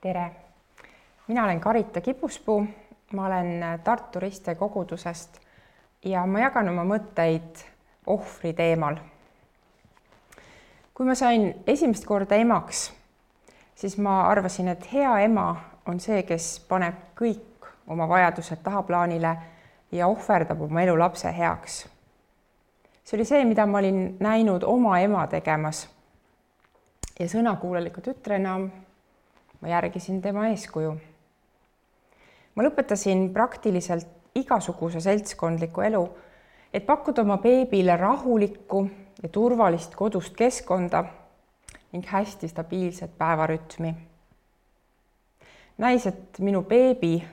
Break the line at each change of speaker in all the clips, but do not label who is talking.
tere, mina olen Karita Kipuspuu, ma olen Tartu Riste kogudusest ja ma jagan oma mõtteid ohvri teemal. kui ma sain esimest korda emaks, siis ma arvasin, et hea ema on see, kes paneb kõik oma vajadused tahaplaanile ja ohverdab oma elu lapse heaks. see oli see, mida ma olin näinud oma ema tegemas. ja sõnakuuleliku tütrena ma järgisin tema eeskuju. ma lõpetasin praktiliselt igasuguse seltskondliku elu, et pakkuda oma beebile rahulikku ja turvalist kodust keskkonda ning hästi stabiilset päevarütmi. näis, et minu beebi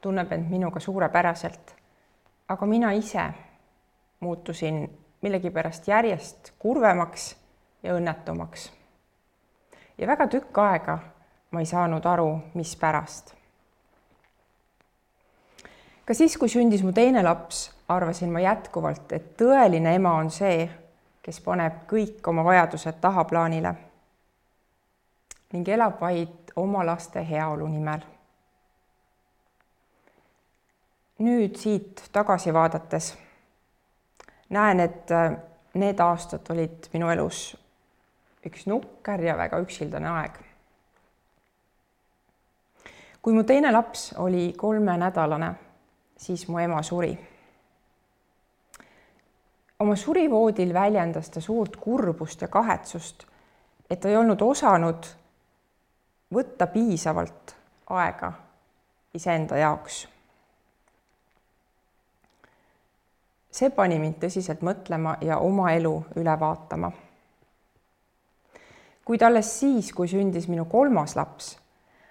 tunneb end minuga suurepäraselt, aga mina ise muutusin millegipärast järjest kurvemaks ja õnnetumaks. ja väga tükk aega ma ei saanud aru, mispärast. ka siis, kui sündis mu teine laps, arvasin ma jätkuvalt, et tõeline ema on see, kes paneb kõik oma vajadused tahaplaanile ning elab vaid oma laste heaolu nimel. nüüd siit tagasi vaadates näen, et need aastad olid minu elus üks nukker ja väga üksildane aeg kui mu teine laps oli kolmenädalane, siis mu ema suri. oma surivoodil väljendas ta suurt kurbust ja kahetsust, et ta ei olnud osanud võtta piisavalt aega iseenda jaoks. see pani mind tõsiselt mõtlema ja oma elu üle vaatama. kuid alles siis, kui sündis minu kolmas laps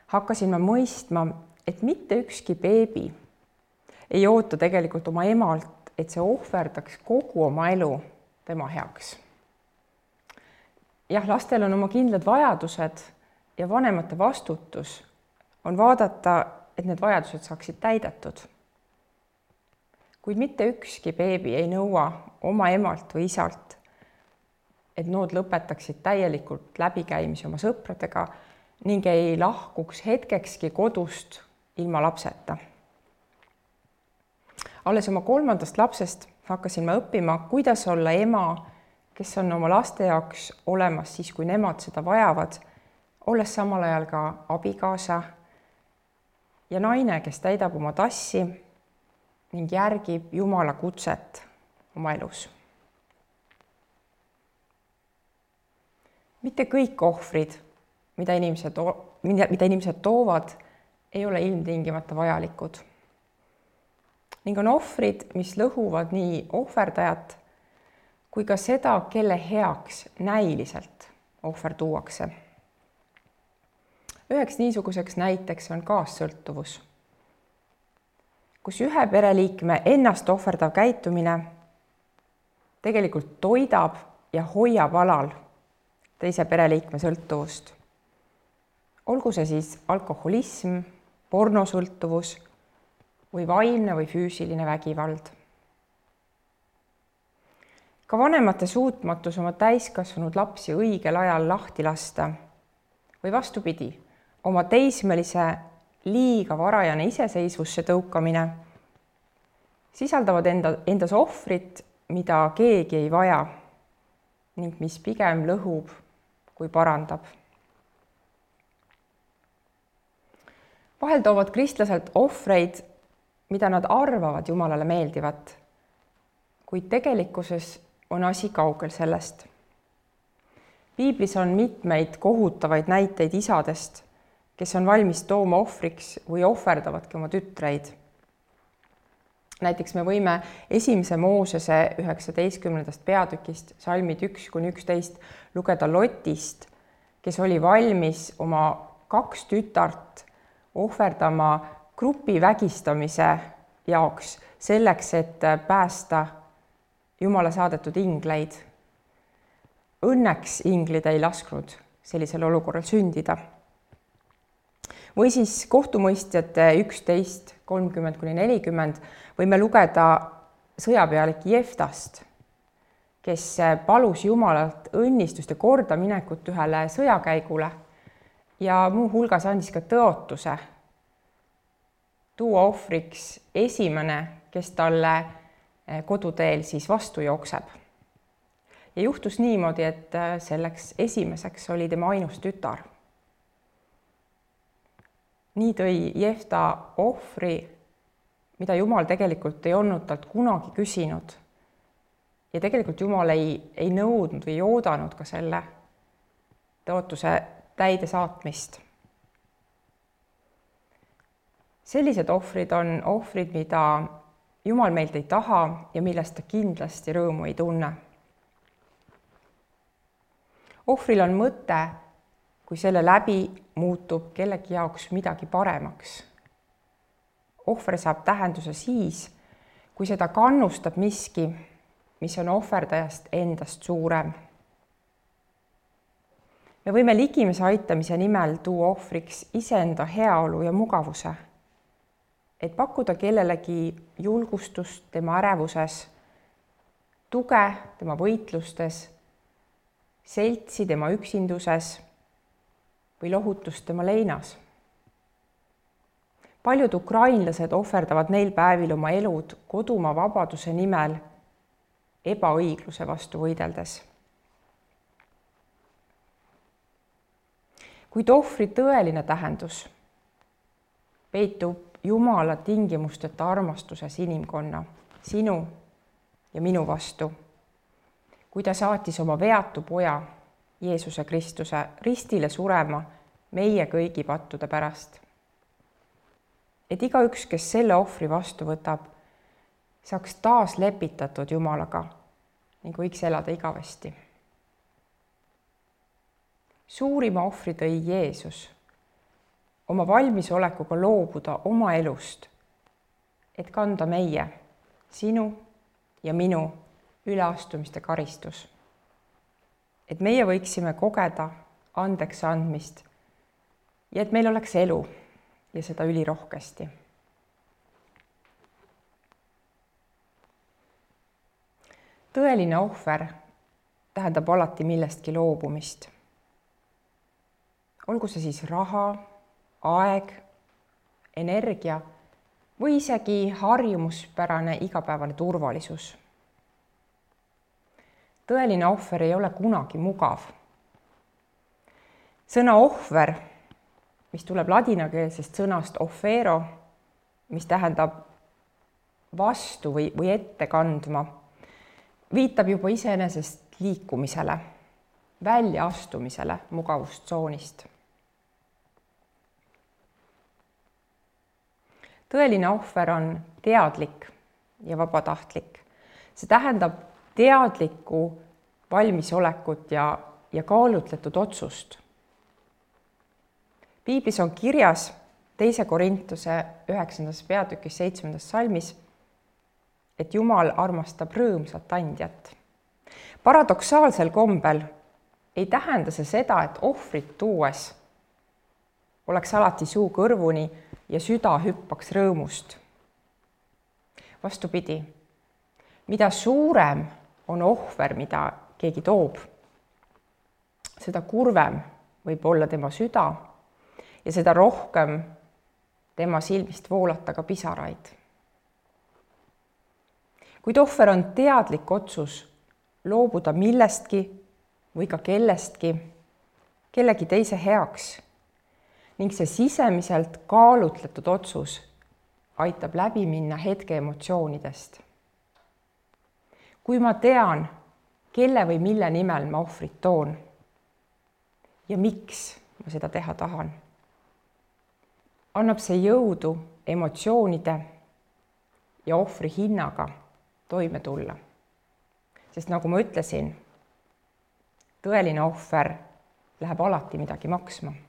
hakkasin ma mõistma, et mitte ükski beebi ei oota tegelikult oma emalt, et see ohverdaks kogu oma elu tema heaks. jah, lastel on oma kindlad vajadused ja vanemate vastutus on vaadata, et need vajadused saaksid täidetud. kuid mitte ükski beebi ei nõua oma emalt või isalt, et nood lõpetaksid täielikult läbikäimise oma sõpradega ning ei lahkuks hetkekski kodust ilma lapseta. alles oma kolmandast lapsest hakkasin ma õppima, kuidas olla ema, kes on oma laste jaoks olemas siis, kui nemad seda vajavad, olles samal ajal ka abikaasa ja naine, kes täidab oma tassi ning järgib Jumala kutset oma elus. mitte kõik ohvrid mida inimesed, mida inimesed toovad, ei ole ilmtingimata vajalikud. ning on ohvrid, mis lõhuvad nii ohverdajat kui ka seda, kelle heaks näiliselt ohver tuuakse. üheks niisuguseks näiteks on kaassõltuvus, kus ühe pereliikme ennast ohverdav käitumine tegelikult toidab ja hoiab alal teise pereliikme sõltuvust olgu see siis alkoholism, pornosõltuvus või vaimne või füüsiline vägivald. ka vanemate suutmatus oma täiskasvanud lapsi õigel ajal lahti lasta või vastupidi, oma teismelise liiga varajane iseseisvusse tõukamine sisaldavad enda, endas ohvrit, mida keegi ei vaja ning mis pigem lõhub kui parandab vahel toovad kristlased ohvreid, mida nad arvavad Jumalale meeldivat. kuid tegelikkuses on asi kaugel sellest. piiblis on mitmeid kohutavaid näiteid isadest, kes on valmis tooma ohvriks või ohverdavadki oma tütreid. näiteks me võime esimese Moosese üheksateistkümnendast peatükist salmid üks kuni üksteist lugeda Lotist, kes oli valmis oma kaks tütart ohverdama grupi vägistamise jaoks, selleks, et päästa Jumala saadetud ingleid. Õnneks inglid ei lasknud sellisel olukorral sündida. või siis kohtumõistjate üksteist, kolmkümmend kuni nelikümmend võime lugeda sõjapealik Jeftast, kes palus Jumalalt õnnistust ja kordaminekut ühele sõjakäigule ja muuhulgas andis ka tõotuse tuua ohvriks esimene, kes talle eh, koduteel siis vastu jookseb. ja juhtus niimoodi, et eh, selleks esimeseks oli tema ainus tütar. nii tõi Jefta ohvri, mida Jumal tegelikult ei olnud talt kunagi küsinud. ja tegelikult Jumal ei, ei nõudnud või ei oodanud ka selle tõotuse täidesaatmist. sellised ohvrid on ohvrid, mida Jumal meilt ei taha ja millest ta kindlasti rõõmu ei tunne. ohvril on mõte, kui selle läbi muutub kellegi jaoks midagi paremaks. ohver saab tähenduse siis, kui seda kannustab miski, mis on ohverdajast endast suurem me võime ligimese aitamise nimel tuua ohvriks iseenda heaolu ja mugavuse, et pakkuda kellelegi julgustust tema ärevuses, tuge tema võitlustes, seltsi tema üksinduses või lohutust tema leinas. paljud ukrainlased ohverdavad neil päevil oma elud kodumaa vabaduse nimel ebaõigluse vastu võideldes kuid ohvri tõeline tähendus peitub Jumala tingimusteta armastuses inimkonna, sinu ja minu vastu. kui ta saatis oma veatu poja, Jeesuse Kristuse ristile surema meie kõigi pattude pärast. et igaüks, kes selle ohvri vastu võtab, saaks taas lepitatud Jumalaga ning võiks elada igavesti suurima ohvri tõi Jeesus oma valmisolekuga loobuda oma elust, et kanda meie, sinu ja minu üleastumiste karistus. et meie võiksime kogeda andeks andmist ja et meil oleks elu ja seda ülirohkesti. tõeline ohver tähendab alati millestki loobumist olgu see siis raha, aeg, energia või isegi harjumuspärane igapäevane turvalisus. tõeline ohver ei ole kunagi mugav. sõna ohver, mis tuleb ladinakeelsest sõnast offero, mis tähendab vastu või, või ette kandma, viitab juba iseenesest liikumisele, väljaastumisele mugavustsoonist tõeline ohver on teadlik ja vabatahtlik. see tähendab teadlikku valmisolekut ja, ja kaalutletud otsust. piiblis on kirjas teise Korintuse üheksandas peatükis seitsmendas salmis, et Jumal armastab rõõmsat andjat. paradoksaalsel kombel ei tähenda see seda, et ohvrit tuues oleks alati suu kõrvuni ja süda hüppaks rõõmust. vastupidi, mida suurem on ohver, mida keegi toob, seda kurvem võib olla tema süda ja seda rohkem tema silmist voolata ka pisaraid. kuid ohver on teadlik otsus loobuda millestki või ka kellestki kellegi teise heaks ning see sisemiselt kaalutletud otsus aitab läbi minna hetke emotsioonidest. kui ma tean, kelle või mille nimel ma ohvrit toon ja miks ma seda teha tahan, annab see jõudu emotsioonide ja ohvri hinnaga toime tulla. sest nagu ma ütlesin, tõeline ohver läheb alati midagi maksma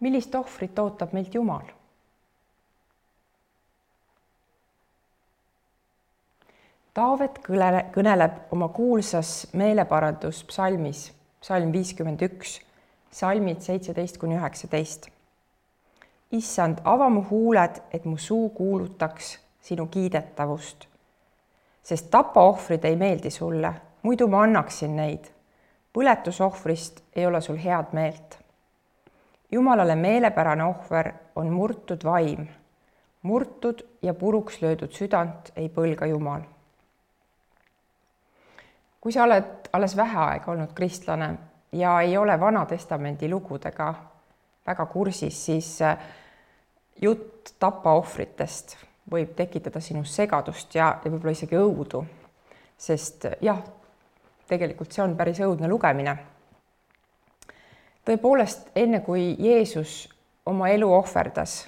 millist ohvrit ootab meilt Jumal? Taavet kõnele, kõneleb oma kuulsas meeleparanduspsalmis, psalm viiskümmend üks, salmid seitseteist kuni üheksateist. issand, ava mu huuled, et mu suu kuulutaks sinu kiidetavust. sest tapaohvrid ei meeldi sulle, muidu ma annaksin neid. põletusohvrist ei ole sul head meelt. Jumalale meelepärane ohver on murtud vaim, murtud ja puruks löödud südant ei põlga Jumal. kui sa oled alles vähe aega olnud kristlane ja ei ole Vana Testamendi lugudega väga kursis, siis äh, jutt tapaohvritest võib tekitada sinus segadust ja, ja võib-olla isegi õudu. sest jah, tegelikult see on päris õudne lugemine. Tõepoolest, enne kui Jeesus oma elu ohverdas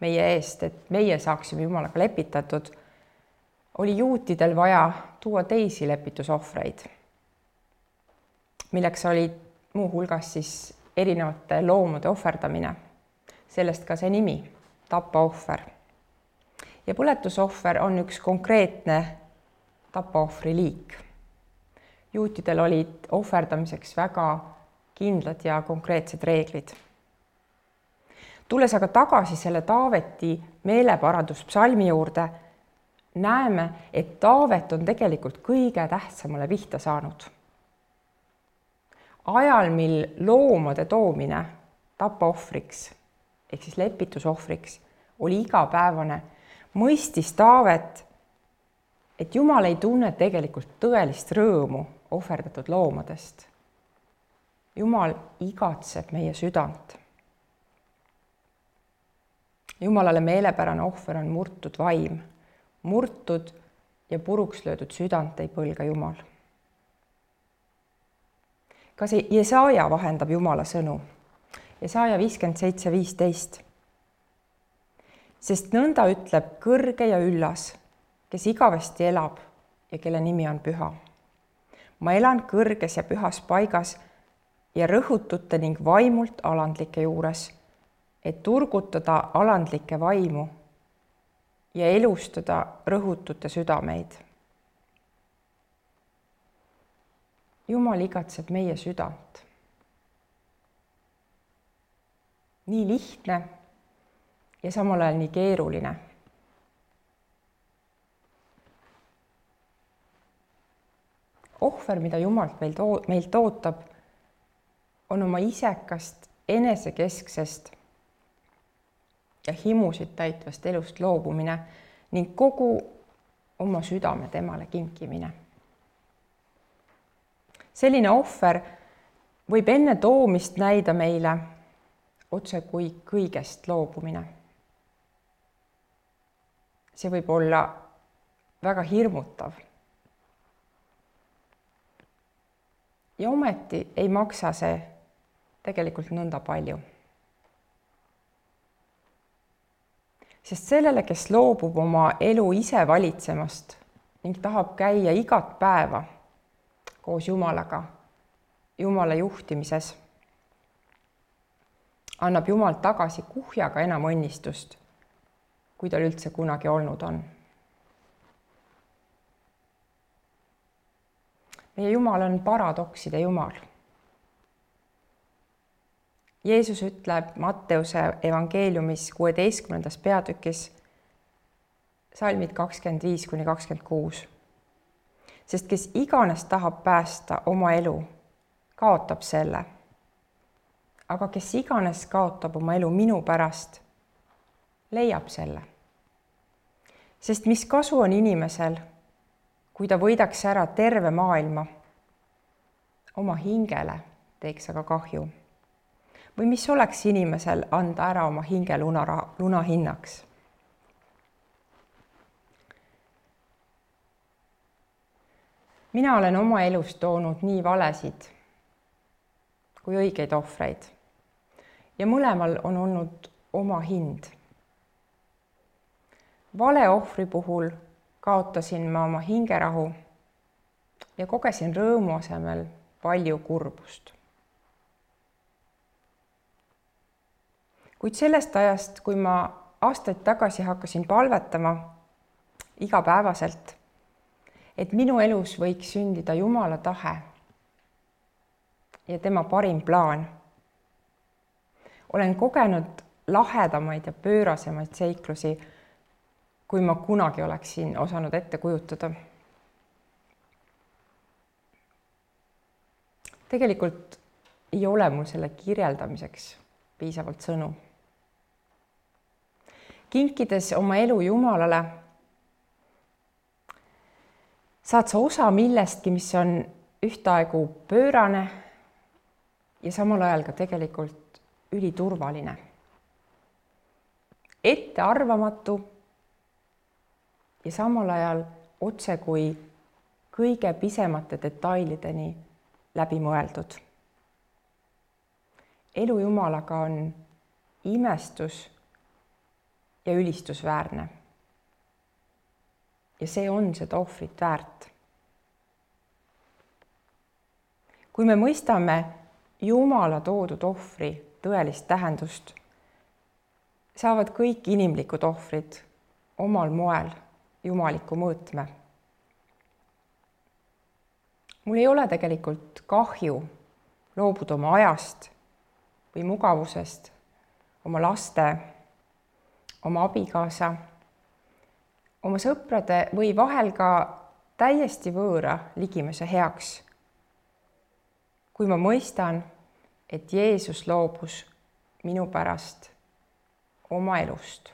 meie eest, et meie saaksime Jumalaga lepitatud, oli juutidel vaja tuua teisi lepitusohvreid, milleks olid muuhulgas siis erinevate loomade ohverdamine. sellest ka see nimi, tapaohver. ja põletusohver on üks konkreetne tapaohvri liik. juutidel olid ohverdamiseks väga kindlad ja konkreetsed reeglid. tulles aga tagasi selle Taaveti meeleparanduspsalmi juurde, näeme, et Taavet on tegelikult kõige tähtsamale pihta saanud ajal, mil loomade toomine tapaohvriks ehk siis lepitusohvriks oli igapäevane, mõistis Taavet, et Jumal ei tunne tegelikult tõelist rõõmu ohverdatud loomadest. Jumal igatseb meie südant. Jumalale meelepärane ohver on murtud vaim, murtud ja puruks löödud südant ei põlga Jumal ka see Jesaja vahendab Jumala sõnu. Jesaja viiskümmend seitse, viisteist. sest nõnda ütleb kõrge ja üllas, kes igavesti elab ja kelle nimi on püha. ma elan kõrges ja pühas paigas ja rõhutute ning vaimult alandlike juures, et turgutada alandlikke vaimu ja elustada rõhutute südameid Jumal igatseb meie südant. nii lihtne ja samal ajal nii keeruline. ohver, mida Jumal meilt, meilt ootab, on oma isekast, enesekesksest ja himusid täitvast elust loobumine ning kogu oma südame temale kinkimine selline ohver võib enne toomist näida meile otse kui kõigest loobumine. see võib olla väga hirmutav. ja ometi ei maksa see tegelikult nõnda palju. sest sellele, kes loobub oma elu ise valitsemast ning tahab käia igat päeva koos Jumalaga, Jumala juhtimises, annab Jumal tagasi kuhjaga enam õnnistust, kui tal üldse kunagi olnud on. meie Jumal on paradokside Jumal. Jeesus ütleb Matteuse evangeeliumis kuueteistkümnendas peatükis salmid kakskümmend viis kuni kakskümmend kuus sest kes iganes tahab päästa oma elu, kaotab selle. aga kes iganes kaotab oma elu minu pärast, leiab selle. sest mis kasu on inimesel, kui ta võidaks ära terve maailma, oma hingele teeks aga kahju. Või mis oleks inimesel anda ära oma hinge lunaraha, luna hinnaks mina olen oma elus toonud nii valesid kui õigeid ohvreid ja mõlemal on olnud oma hind. vale ohvri puhul kaotasin ma oma hingerahu ja kogesin rõõmu asemel palju kurbust. Kuid sellest ajast, kui ma aastaid tagasi hakkasin palvetama igapäevaselt et minu elus võiks sündida Jumala tahe ja tema parim plaan. olen kogenud lahedamaid ja pöörasemaid seiklusi, kui ma kunagi oleksin osanud ette kujutada. tegelikult ei ole mul selle kirjeldamiseks piisavalt sõnu. Kinkides oma elu Jumalale, saad sa osa millestki, mis on ühtaegu pöörane ja samal ajal ka tegelikult üliturvaline. ettearvamatu ja samal ajal otse kui kõige pisemate detailideni läbi mõeldud. elu Jumalaga on imestus ja ülistusväärne. ja see on seda ohvrit väärt. kui me mõistame Jumala toodud ohvri tõelist tähendust, saavad kõik inimlikud ohvrid omal moel jumaliku mõõtme. mul ei ole tegelikult kahju loobuda oma ajast või mugavusest, oma laste, oma abikaasa, oma sõprade või vahel ka täiesti võõra ligimese heaks. kui ma mõistan, et Jeesus loobus minu pärast oma elust